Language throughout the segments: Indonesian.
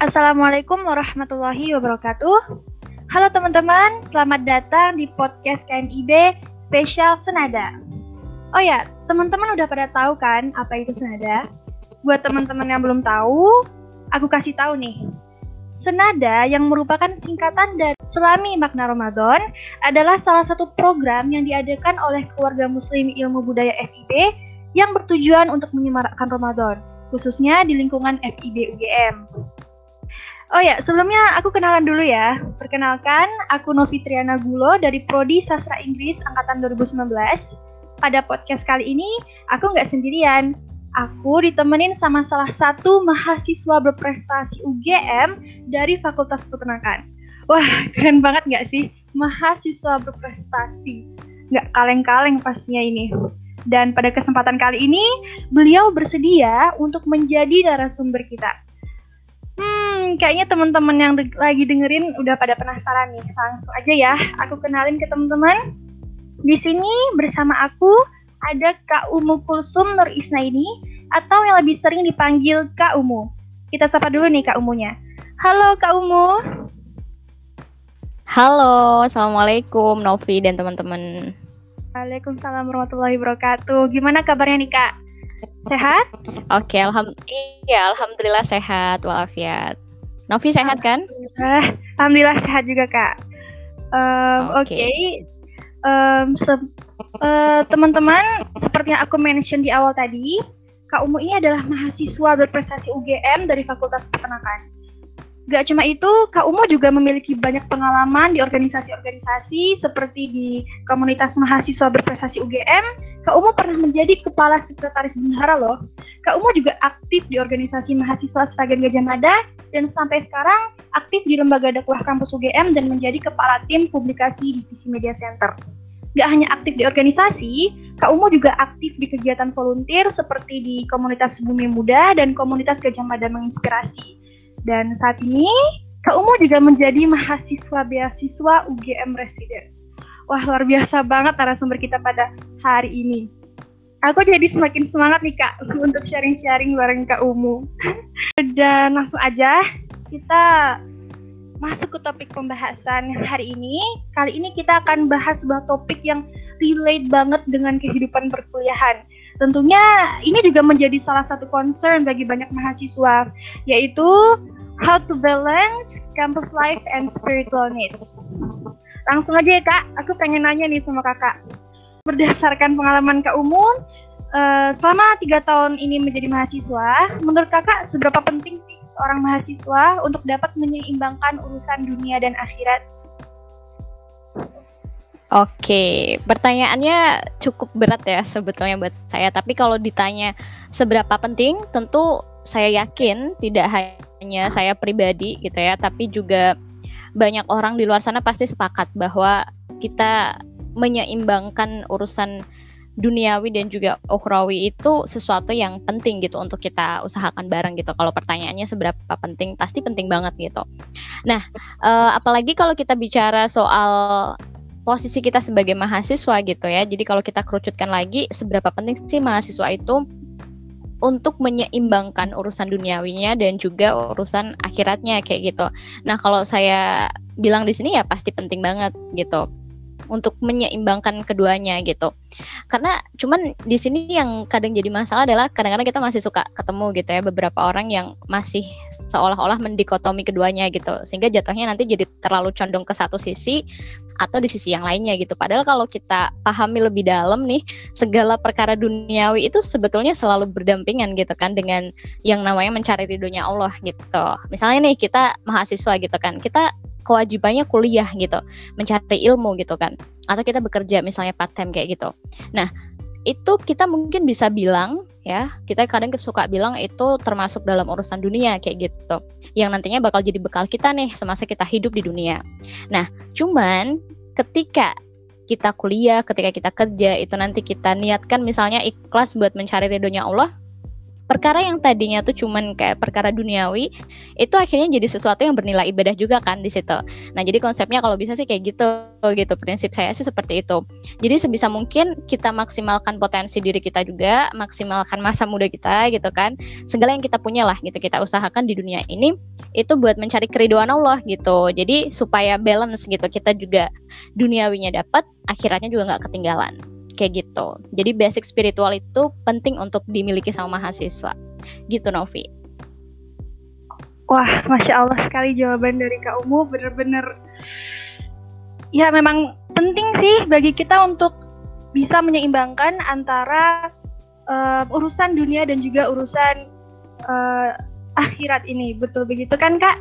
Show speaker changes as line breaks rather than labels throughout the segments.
Assalamualaikum warahmatullahi wabarakatuh. Halo teman-teman, selamat datang di podcast KMIB spesial Senada. Oh ya, teman-teman udah pada tahu kan apa itu Senada? Buat teman-teman yang belum tahu, aku kasih tahu nih. Senada yang merupakan singkatan dari Selami Makna Ramadan adalah salah satu program yang diadakan oleh keluarga muslim ilmu budaya FIB yang bertujuan untuk menyemarakkan Ramadan, khususnya di lingkungan FIB UGM. Oh ya, sebelumnya aku kenalan dulu ya. Perkenalkan, aku Novi Triana Gulo dari Prodi Sastra Inggris Angkatan 2019. Pada podcast kali ini, aku nggak sendirian. Aku ditemenin sama salah satu mahasiswa berprestasi UGM dari Fakultas Peternakan. Wah, keren banget nggak sih? Mahasiswa berprestasi. Nggak kaleng-kaleng pastinya ini. Dan pada kesempatan kali ini, beliau bersedia untuk menjadi narasumber kita. Hmm, kayaknya teman-teman yang de lagi dengerin udah pada penasaran nih. Langsung aja ya, aku kenalin ke teman-teman. Di sini bersama aku ada Kak Umu Kulsum Nur Isnaini atau yang lebih sering dipanggil Kak Umu. Kita sapa dulu nih Kak Umunya. Halo Kak Umu.
Halo, Assalamualaikum Novi dan teman-teman.
Waalaikumsalam warahmatullahi wabarakatuh. Gimana kabarnya nih Kak? Sehat?
Oke, alham iya, alhamdulillah sehat walafiat. Novi sehat kan?
Alhamdulillah, alhamdulillah sehat juga kak. Um, Oke, okay. okay. um, se uh, teman-teman, seperti yang aku mention di awal tadi, Kak Umu ini adalah mahasiswa berprestasi UGM dari Fakultas Peternakan. Gak cuma itu, Kak Umu juga memiliki banyak pengalaman di organisasi-organisasi seperti di komunitas mahasiswa berprestasi UGM. Kak Umu pernah menjadi kepala sekretaris bendahara loh. Kak Umu juga aktif di organisasi mahasiswa Sragen Gajah Mada dan sampai sekarang aktif di lembaga dakwah kampus UGM dan menjadi kepala tim publikasi divisi media center. Gak hanya aktif di organisasi, Kak Umu juga aktif di kegiatan volunteer seperti di komunitas Bumi Muda dan komunitas Gajah Mada Menginspirasi. Dan saat ini Kak Umu juga menjadi mahasiswa beasiswa UGM Residence. Wah, luar biasa banget narasumber kita pada hari ini. Aku jadi semakin semangat nih Kak untuk sharing-sharing bareng Kak Umu. Dan langsung aja kita masuk ke topik pembahasan hari ini. Kali ini kita akan bahas sebuah topik yang relate banget dengan kehidupan perkuliahan. Tentunya ini juga menjadi salah satu concern bagi banyak mahasiswa, yaitu how to balance campus life and spiritual needs. Langsung aja ya kak, aku pengen nanya nih sama kakak. Berdasarkan pengalaman kak umum, uh, selama tiga tahun ini menjadi mahasiswa, menurut kakak seberapa penting sih seorang mahasiswa untuk dapat menyeimbangkan urusan dunia dan akhirat?
Oke, pertanyaannya cukup berat ya sebetulnya buat saya. Tapi kalau ditanya seberapa penting, tentu saya yakin tidak hanya saya pribadi gitu ya, tapi juga banyak orang di luar sana pasti sepakat bahwa kita menyeimbangkan urusan duniawi dan juga ukhrawi itu sesuatu yang penting gitu untuk kita usahakan bareng gitu. Kalau pertanyaannya seberapa penting, pasti penting banget gitu. Nah, uh, apalagi kalau kita bicara soal posisi kita sebagai mahasiswa gitu ya. Jadi kalau kita kerucutkan lagi seberapa penting sih mahasiswa itu untuk menyeimbangkan urusan duniawinya dan juga urusan akhiratnya kayak gitu. Nah, kalau saya bilang di sini ya pasti penting banget gitu untuk menyeimbangkan keduanya gitu. Karena cuman di sini yang kadang jadi masalah adalah kadang-kadang kita masih suka ketemu gitu ya beberapa orang yang masih seolah-olah mendikotomi keduanya gitu. Sehingga jatuhnya nanti jadi terlalu condong ke satu sisi atau di sisi yang lainnya gitu. Padahal kalau kita pahami lebih dalam nih segala perkara duniawi itu sebetulnya selalu berdampingan gitu kan dengan yang namanya mencari ridhonya Allah gitu. Misalnya nih kita mahasiswa gitu kan. Kita kewajibannya kuliah gitu, mencari ilmu gitu kan. Atau kita bekerja misalnya part time kayak gitu. Nah, itu kita mungkin bisa bilang ya, kita kadang suka bilang itu termasuk dalam urusan dunia kayak gitu. Yang nantinya bakal jadi bekal kita nih semasa kita hidup di dunia. Nah, cuman ketika kita kuliah, ketika kita kerja, itu nanti kita niatkan misalnya ikhlas buat mencari ridhonya Allah, perkara yang tadinya tuh cuman kayak perkara duniawi itu akhirnya jadi sesuatu yang bernilai ibadah juga kan di situ. Nah, jadi konsepnya kalau bisa sih kayak gitu gitu. Prinsip saya sih seperti itu. Jadi sebisa mungkin kita maksimalkan potensi diri kita juga, maksimalkan masa muda kita gitu kan. Segala yang kita punya lah gitu kita usahakan di dunia ini itu buat mencari keriduan Allah gitu. Jadi supaya balance gitu. Kita juga duniawinya dapat, akhiratnya juga nggak ketinggalan kayak gitu. Jadi basic spiritual itu penting untuk dimiliki sama mahasiswa. Gitu Novi.
Wah, masya Allah sekali jawaban dari Kak Umu, bener-bener ya memang penting sih bagi kita untuk bisa menyeimbangkan antara uh, urusan dunia dan juga urusan uh, akhirat ini. Betul begitu kan Kak?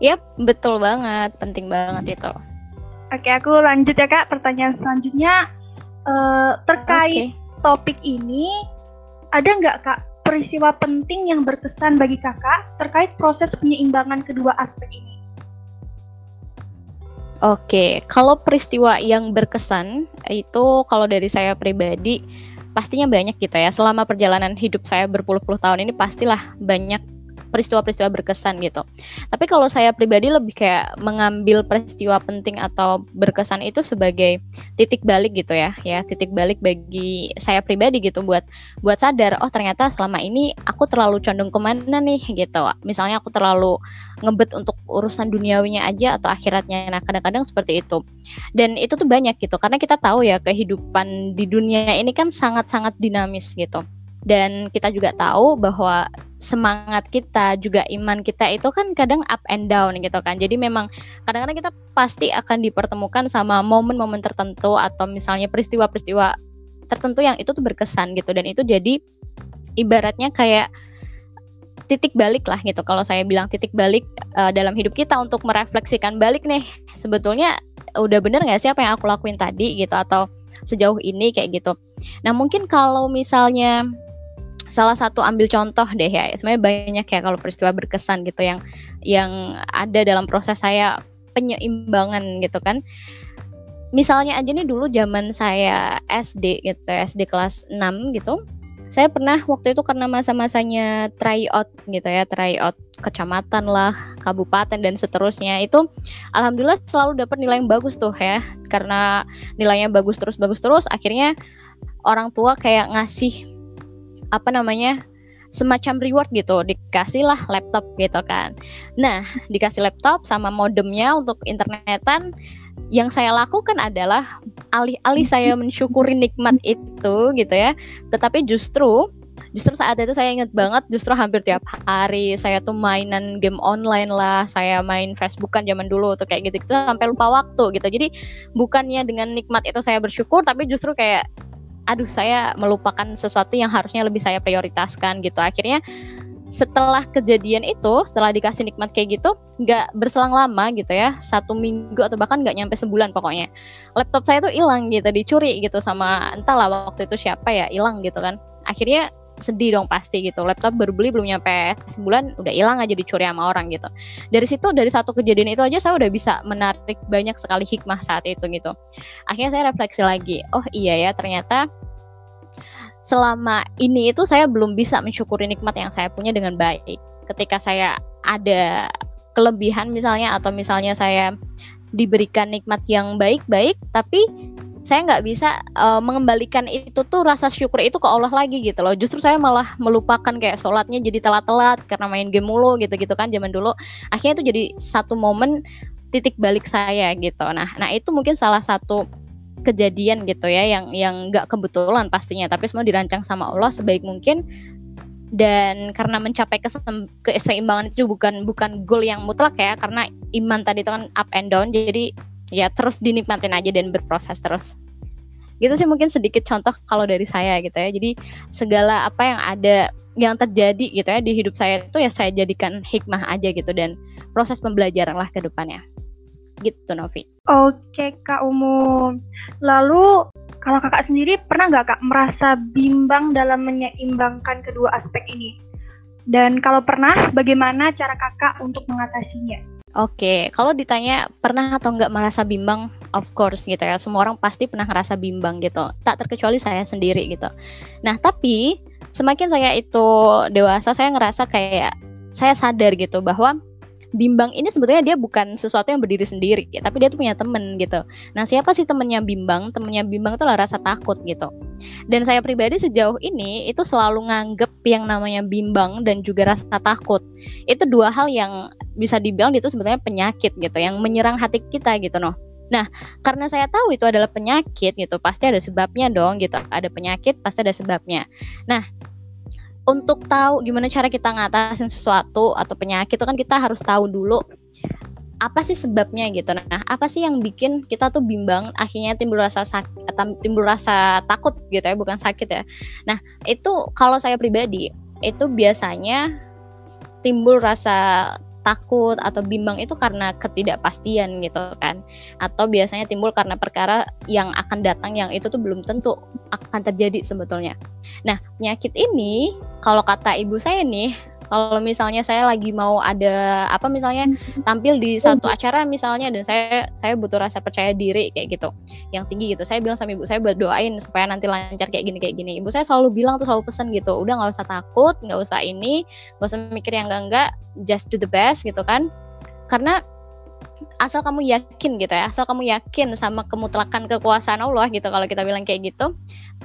Yap, betul banget, penting banget itu.
Oke, aku lanjut ya kak. Pertanyaan selanjutnya uh, terkait okay. topik ini, ada nggak kak peristiwa penting yang berkesan bagi kakak terkait proses penyeimbangan kedua aspek ini?
Oke, kalau peristiwa yang berkesan itu kalau dari saya pribadi pastinya banyak gitu ya. Selama perjalanan hidup saya berpuluh-puluh tahun ini pastilah banyak peristiwa-peristiwa berkesan gitu. Tapi kalau saya pribadi lebih kayak mengambil peristiwa penting atau berkesan itu sebagai titik balik gitu ya, ya titik balik bagi saya pribadi gitu buat buat sadar oh ternyata selama ini aku terlalu condong ke mana nih gitu. Misalnya aku terlalu ngebet untuk urusan duniawinya aja atau akhiratnya. Nah kadang-kadang seperti itu. Dan itu tuh banyak gitu karena kita tahu ya kehidupan di dunia ini kan sangat-sangat dinamis gitu dan kita juga tahu bahwa semangat kita juga iman kita itu kan kadang up and down gitu kan. Jadi memang kadang-kadang kita pasti akan dipertemukan sama momen-momen tertentu atau misalnya peristiwa-peristiwa tertentu yang itu tuh berkesan gitu. Dan itu jadi ibaratnya kayak titik balik lah gitu. Kalau saya bilang titik balik uh, dalam hidup kita untuk merefleksikan balik nih sebetulnya udah bener nggak sih apa yang aku lakuin tadi gitu atau sejauh ini kayak gitu. Nah mungkin kalau misalnya salah satu ambil contoh deh ya. Sebenarnya banyak ya kalau peristiwa berkesan gitu yang yang ada dalam proses saya penyeimbangan gitu kan. Misalnya aja nih dulu zaman saya SD gitu SD kelas 6 gitu. Saya pernah waktu itu karena masa-masanya tryout gitu ya tryout kecamatan lah kabupaten dan seterusnya. Itu alhamdulillah selalu dapat nilai yang bagus tuh ya. Karena nilainya bagus terus bagus terus akhirnya orang tua kayak ngasih apa namanya semacam reward gitu dikasih lah laptop gitu kan. Nah dikasih laptop sama modemnya untuk internetan yang saya lakukan adalah alih-alih saya mensyukuri nikmat itu gitu ya. Tetapi justru justru saat itu saya ingat banget justru hampir tiap hari saya tuh mainan game online lah saya main Facebook kan zaman dulu tuh kayak gitu, gitu sampai lupa waktu gitu. Jadi bukannya dengan nikmat itu saya bersyukur tapi justru kayak aduh saya melupakan sesuatu yang harusnya lebih saya prioritaskan gitu. Akhirnya setelah kejadian itu setelah dikasih nikmat kayak gitu nggak berselang lama gitu ya satu minggu atau bahkan nggak nyampe sebulan pokoknya laptop saya tuh hilang gitu dicuri gitu sama entahlah waktu itu siapa ya hilang gitu kan. Akhirnya sedih dong pasti gitu. Laptop baru beli belum nyampe sebulan udah hilang aja dicuri sama orang gitu. Dari situ dari satu kejadian itu aja saya udah bisa menarik banyak sekali hikmah saat itu gitu. Akhirnya saya refleksi lagi oh iya ya ternyata selama ini itu saya belum bisa mensyukuri nikmat yang saya punya dengan baik. Ketika saya ada kelebihan misalnya atau misalnya saya diberikan nikmat yang baik-baik tapi saya nggak bisa uh, mengembalikan itu tuh rasa syukur itu ke Allah lagi gitu loh. Justru saya malah melupakan kayak sholatnya jadi telat-telat karena main game mulu gitu-gitu kan zaman dulu. Akhirnya itu jadi satu momen titik balik saya gitu. Nah, nah itu mungkin salah satu kejadian gitu ya yang yang nggak kebetulan pastinya tapi semua dirancang sama Allah sebaik mungkin dan karena mencapai keseimbangan itu bukan bukan goal yang mutlak ya karena iman tadi itu kan up and down jadi ya terus dinikmatin aja dan berproses terus gitu sih mungkin sedikit contoh kalau dari saya gitu ya jadi segala apa yang ada yang terjadi gitu ya di hidup saya itu ya saya jadikan hikmah aja gitu dan proses pembelajaran lah ke depannya gitu Novi.
Oke Kak Umum. Lalu kalau kakak sendiri pernah nggak kak merasa bimbang dalam menyeimbangkan kedua aspek ini? Dan kalau pernah, bagaimana cara kakak untuk mengatasinya?
Oke, kalau ditanya pernah atau nggak merasa bimbang, of course gitu ya. Semua orang pasti pernah ngerasa bimbang gitu. Tak terkecuali saya sendiri gitu. Nah, tapi semakin saya itu dewasa saya ngerasa kayak saya sadar gitu bahwa bimbang ini sebetulnya dia bukan sesuatu yang berdiri sendiri, tapi dia tuh punya temen gitu. Nah, siapa sih temennya bimbang? Temennya bimbang itu lah rasa takut gitu. Dan saya pribadi sejauh ini itu selalu nganggep yang namanya bimbang dan juga rasa takut. Itu dua hal yang bisa dibilang itu sebetulnya penyakit gitu, yang menyerang hati kita gitu noh. Nah, karena saya tahu itu adalah penyakit gitu, pasti ada sebabnya dong gitu. Ada penyakit, pasti ada sebabnya. Nah, untuk tahu gimana cara kita ngatasin sesuatu atau penyakit itu kan kita harus tahu dulu apa sih sebabnya gitu. Nah, apa sih yang bikin kita tuh bimbang, akhirnya timbul rasa sakit, timbul rasa takut gitu ya, bukan sakit ya. Nah, itu kalau saya pribadi itu biasanya timbul rasa takut atau bimbang itu karena ketidakpastian gitu kan. Atau biasanya timbul karena perkara yang akan datang yang itu tuh belum tentu akan terjadi sebetulnya. Nah penyakit ini kalau kata ibu saya nih kalau misalnya saya lagi mau ada apa misalnya hmm. tampil di satu acara misalnya dan saya saya butuh rasa percaya diri kayak gitu. Yang tinggi gitu. Saya bilang sama ibu saya buat doain supaya nanti lancar kayak gini kayak gini. Ibu saya selalu bilang tuh selalu pesan gitu. Udah nggak usah takut nggak usah ini nggak usah mikir yang enggak enggak just do the best gitu kan. Karena asal kamu yakin gitu ya asal kamu yakin sama kemutlakan kekuasaan Allah gitu kalau kita bilang kayak gitu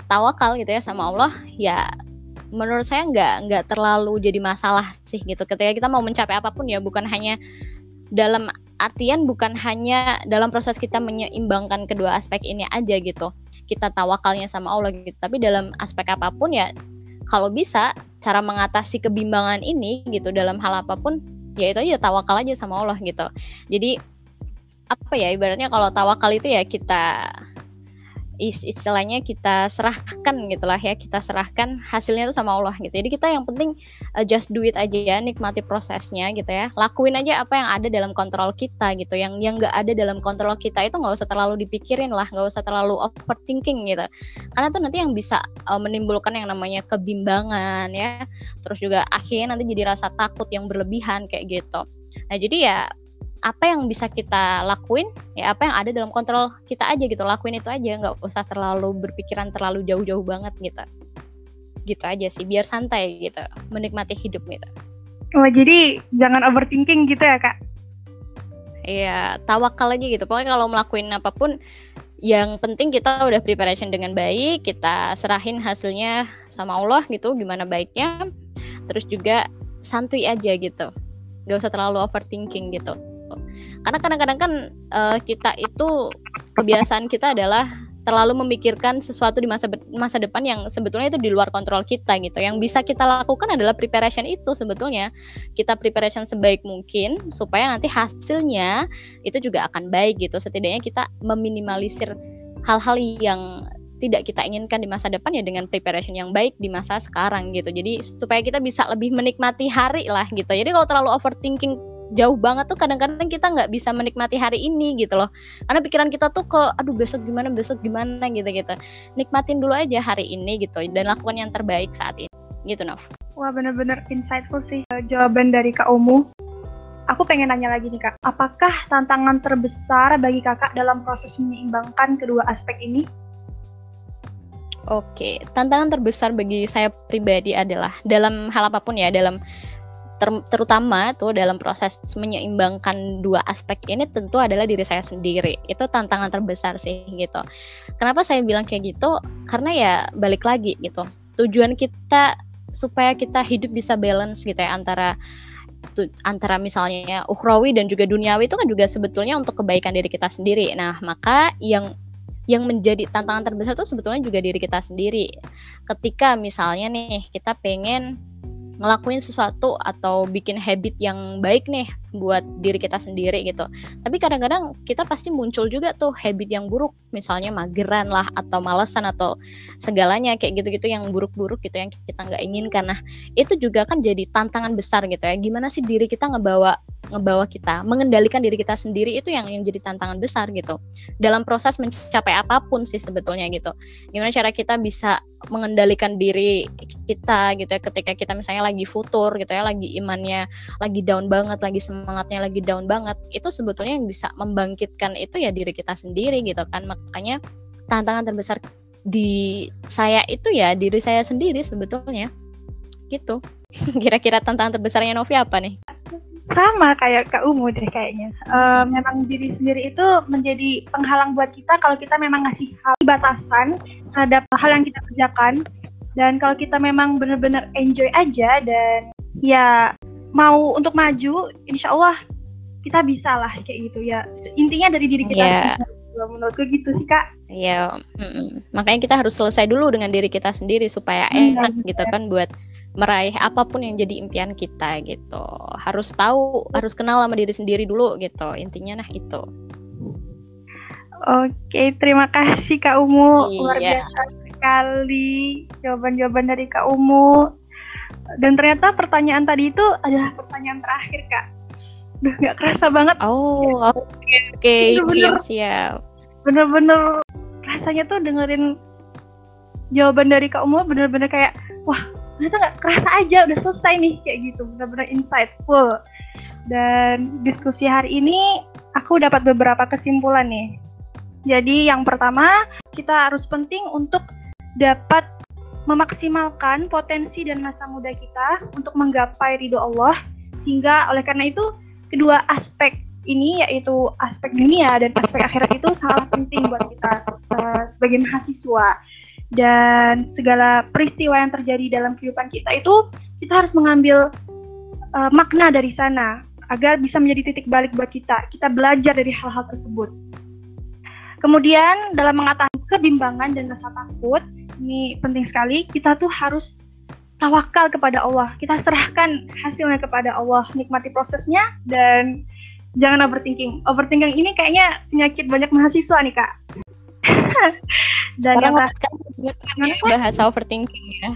tawakal gitu ya sama Allah ya menurut saya nggak nggak terlalu jadi masalah sih gitu. Ketika kita mau mencapai apa pun ya bukan hanya dalam artian bukan hanya dalam proses kita menyeimbangkan kedua aspek ini aja gitu. Kita tawakalnya sama Allah gitu. Tapi dalam aspek apa pun ya kalau bisa cara mengatasi kebimbangan ini gitu dalam hal apa pun ya itu aja tawakal aja sama Allah gitu. Jadi apa ya ibaratnya kalau tawakal itu ya kita istilahnya kita serahkan gitulah ya kita serahkan hasilnya itu sama Allah gitu. Jadi kita yang penting uh, just do it aja ya nikmati prosesnya gitu ya. Lakuin aja apa yang ada dalam kontrol kita gitu. Yang yang nggak ada dalam kontrol kita itu nggak usah terlalu dipikirin lah nggak usah terlalu overthinking gitu. Karena itu nanti yang bisa uh, menimbulkan yang namanya kebimbangan ya. Terus juga akhirnya nanti jadi rasa takut yang berlebihan kayak gitu. Nah jadi ya apa yang bisa kita lakuin ya apa yang ada dalam kontrol kita aja gitu lakuin itu aja nggak usah terlalu berpikiran terlalu jauh-jauh banget gitu gitu aja sih biar santai gitu menikmati hidup gitu
oh jadi jangan overthinking gitu ya kak
Iya, tawakal aja gitu. Pokoknya kalau melakuin apa pun, yang penting kita udah preparation dengan baik, kita serahin hasilnya sama Allah gitu, gimana baiknya. Terus juga santuy aja gitu. Gak usah terlalu overthinking gitu karena kadang-kadang kan uh, kita itu kebiasaan kita adalah terlalu memikirkan sesuatu di masa masa depan yang sebetulnya itu di luar kontrol kita gitu. Yang bisa kita lakukan adalah preparation itu sebetulnya. Kita preparation sebaik mungkin supaya nanti hasilnya itu juga akan baik gitu. Setidaknya kita meminimalisir hal-hal yang tidak kita inginkan di masa depan ya dengan preparation yang baik di masa sekarang gitu. Jadi supaya kita bisa lebih menikmati hari lah gitu. Jadi kalau terlalu overthinking jauh banget tuh kadang-kadang kita nggak bisa menikmati hari ini gitu loh. Karena pikiran kita tuh ke aduh besok gimana besok gimana gitu gitu nikmatin dulu aja hari ini gitu dan lakukan yang terbaik saat ini gitu Nov.
Wah bener-bener insightful sih eh, jawaban dari Kak Omu aku pengen nanya lagi nih Kak. Apakah tantangan terbesar bagi Kakak dalam proses menyeimbangkan kedua aspek ini?
Oke, tantangan terbesar bagi saya pribadi adalah dalam hal apa pun ya, dalam ter terutama tuh dalam proses menyeimbangkan dua aspek ini tentu adalah diri saya sendiri. Itu tantangan terbesar sih gitu. Kenapa saya bilang kayak gitu? Karena ya balik lagi gitu. Tujuan kita supaya kita hidup bisa balance gitu ya antara antara misalnya ukhrawi dan juga duniawi itu kan juga sebetulnya untuk kebaikan diri kita sendiri. Nah, maka yang yang menjadi tantangan terbesar itu sebetulnya juga diri kita sendiri. Ketika misalnya nih kita pengen ngelakuin sesuatu atau bikin habit yang baik nih buat diri kita sendiri gitu. Tapi kadang-kadang kita pasti muncul juga tuh habit yang buruk, misalnya mageran lah atau malesan atau segalanya kayak gitu-gitu yang buruk-buruk gitu yang kita nggak inginkan. Nah itu juga kan jadi tantangan besar gitu ya. Gimana sih diri kita ngebawa ngebawa kita mengendalikan diri kita sendiri itu yang yang jadi tantangan besar gitu. Dalam proses mencapai apa pun sih sebetulnya gitu. Gimana cara kita bisa mengendalikan diri kita gitu ya ketika kita misalnya lagi futur gitu ya lagi imannya lagi down banget lagi semangatnya lagi down banget itu sebetulnya yang bisa membangkitkan itu ya diri kita sendiri gitu kan. Makanya tantangan terbesar di saya itu ya diri saya sendiri sebetulnya. Gitu. Kira-kira tantangan terbesarnya Novi apa nih
sama kayak Kak Umu deh kayaknya. Uh, memang diri sendiri itu menjadi penghalang buat kita kalau kita memang ngasih hal batasan terhadap hal yang kita kerjakan. Dan kalau kita memang benar-benar enjoy aja dan ya mau untuk maju, insya Allah kita bisa lah kayak gitu ya. Intinya dari diri kita yeah. sendiri. Menurutku gitu sih kak.
Iya, mm -mm. makanya kita harus selesai dulu dengan diri kita sendiri supaya enak hmm, gitu kan buat meraih apa pun yang jadi impian kita gitu. Harus tahu, harus kenal sama diri sendiri dulu gitu. Intinya nah itu.
Oke, terima kasih Kak Umu. Iya. Luar biasa sekali jawaban-jawaban dari Kak Umu. Dan ternyata pertanyaan tadi itu adalah pertanyaan terakhir, Kak. Udah gak kerasa banget.
Oh, oke, okay, okay. siap-siap.
Bener-bener rasanya tuh dengerin jawaban dari Kak Umu bener-bener kayak, wah ternyata nggak kerasa aja udah selesai nih kayak gitu. Benar-benar insightful. Dan diskusi hari ini aku dapat beberapa kesimpulan nih. Jadi yang pertama kita harus penting untuk dapat memaksimalkan potensi dan masa muda kita untuk menggapai ridho Allah. Sehingga oleh karena itu kedua aspek ini yaitu aspek dunia dan aspek akhirat itu sangat penting buat kita uh, sebagai mahasiswa dan segala peristiwa yang terjadi dalam kehidupan kita itu kita harus mengambil uh, makna dari sana agar bisa menjadi titik balik buat kita. Kita belajar dari hal-hal tersebut. Kemudian dalam mengatasi kebimbangan dan rasa takut, ini penting sekali, kita tuh harus tawakal kepada Allah. Kita serahkan hasilnya kepada Allah, nikmati prosesnya dan jangan overthinking. Overthinking ini kayaknya penyakit banyak mahasiswa nih, Kak.
dan yang ya, bahasa overthinking ya.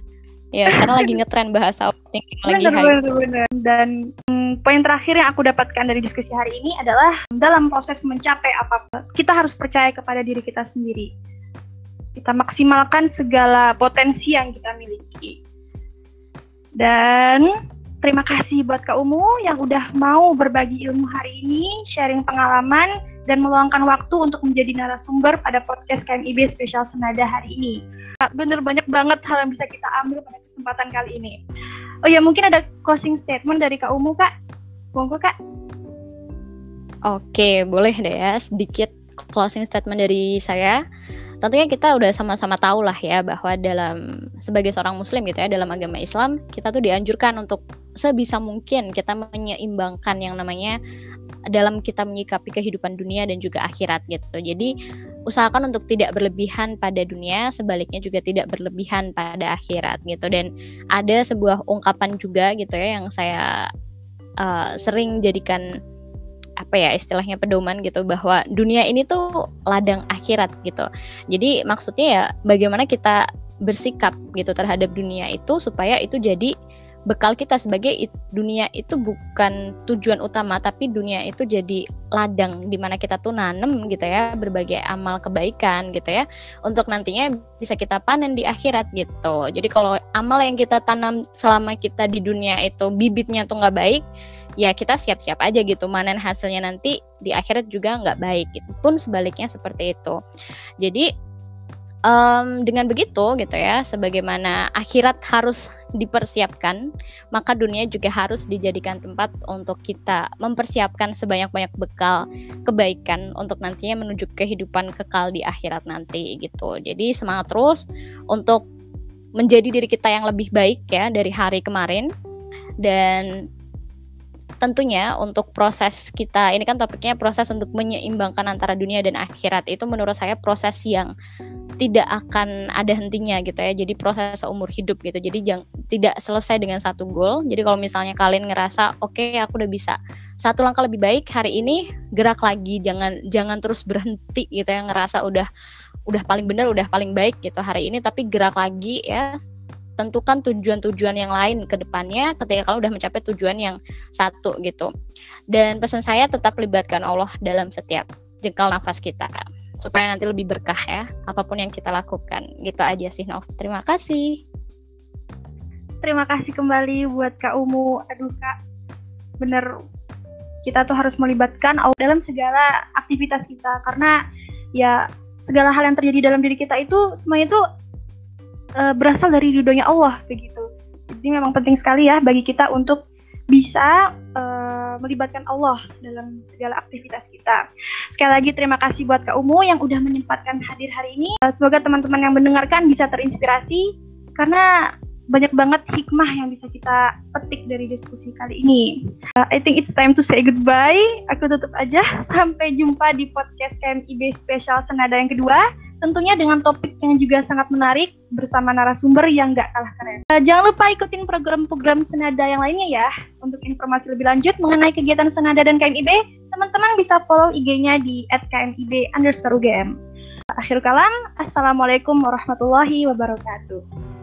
Ya karena lagi ngetren bahasa overthinking lagi bener, bener, bener.
dan hmm, poin terakhir yang aku dapatkan dari diskusi hari ini adalah dalam proses mencapai apa kita harus percaya kepada diri kita sendiri. Kita maksimalkan segala potensi yang kita miliki. Dan terima kasih buat Kak Umu yang udah mau berbagi ilmu hari ini sharing pengalaman dan meluangkan waktu untuk menjadi narasumber pada podcast KMIB Spesial Senada hari ini. Bener banyak banget hal yang bisa kita ambil pada kesempatan kali ini. Oh ya mungkin ada closing statement dari Kak Umu Kak. Monggo Kak.
Oke, boleh deh ya sedikit closing statement dari saya. Tentunya kita udah sama-sama tahu lah ya bahwa dalam sebagai seorang muslim gitu ya dalam agama Islam kita tuh dianjurkan untuk sebisa mungkin kita menyeimbangkan yang namanya dalam kita menyikapi kehidupan dunia dan juga akhirat gitu. Jadi usahakan untuk tidak berlebihan pada dunia, sebaliknya juga tidak berlebihan pada akhirat gitu. Dan ada sebuah ungkapan juga gitu ya yang saya uh, sering jadikan apa ya istilahnya pedoman gitu bahwa dunia ini tuh ladang akhirat gitu. Jadi maksudnya ya bagaimana kita bersikap gitu terhadap dunia itu supaya itu jadi bekal kita sebagai dunia itu bukan tujuan utama tapi dunia itu jadi ladang di mana kita tuh nanem gitu ya berbagai amal kebaikan gitu ya untuk nantinya bisa kita panen di akhirat gitu. Jadi kalau amal yang kita tanam selama kita di dunia itu bibitnya tuh nggak baik ya kita siap-siap aja gitu manen hasilnya nanti di akhirat juga nggak baik gitu. Pun sebaliknya seperti itu. Jadi um, dengan begitu gitu ya sebagaimana akhirat harus dipersiapkan maka dunia juga harus dijadikan tempat untuk kita mempersiapkan sebanyak-banyak bekal kebaikan untuk nantinya menuju kehidupan kekal di akhirat nanti gitu. Jadi semangat terus untuk menjadi diri kita yang lebih baik ya dari hari kemarin. Dan tentunya untuk proses kita ini kan topiknya proses untuk menyeimbangkan antara dunia dan akhirat. Itu menurut saya proses yang tidak akan ada hentinya gitu ya. Jadi proses umur hidup gitu. Jadi jang, tidak selesai dengan satu goal. Jadi kalau misalnya kalian ngerasa oke okay, aku udah bisa satu langkah lebih baik hari ini, gerak lagi. Jangan jangan terus berhenti gitu ya ngerasa udah udah paling benar, udah paling baik gitu hari ini tapi gerak lagi ya. Tentukan tujuan-tujuan yang lain ke depannya ketika kalian udah mencapai tujuan yang satu gitu. Dan pesan saya tetap libatkan Allah dalam setiap jengkal nafas kita supaya nanti lebih berkah ya apa pun yang kita lakukan. Gitu aja sih Nov. Terima kasih.
Terima kasih kembali buat Kak Umu. Aduh Kak. Bener kita tuh harus melibatkan Allah dalam segala aktivitas kita. Karena ya segala hal yang terjadi dalam diri kita itu semuanya itu uh, berasal dari ridhonya Allah begitu. Jadi memang penting sekali ya bagi kita untuk bisa melibatkan Allah dalam segala aktivitas kita. Sekali lagi terima kasih buat Kak Umu yang udah menyempatkan hadir hari ini. Uh, semoga teman-teman yang mendengarkan bisa terinspirasi karena banyak banget hikmah yang bisa kita petik dari diskusi kali ini. Uh, I think it's time to say goodbye. Aku tutup aja. Sampai jumpa di podcast KMIB spesial Senada yang kedua tentunya dengan topik yang juga sangat menarik bersama narasumber yang gak kalah keren. Uh, jangan lupa ikutin program-program Senada yang lainnya ya. Untuk informasi lebih lanjut mengenai kegiatan Senada dan KMIB, teman-teman bisa follow IG-nya di @kmib underscore UGM. Akhir kalam, Assalamualaikum warahmatullahi wabarakatuh.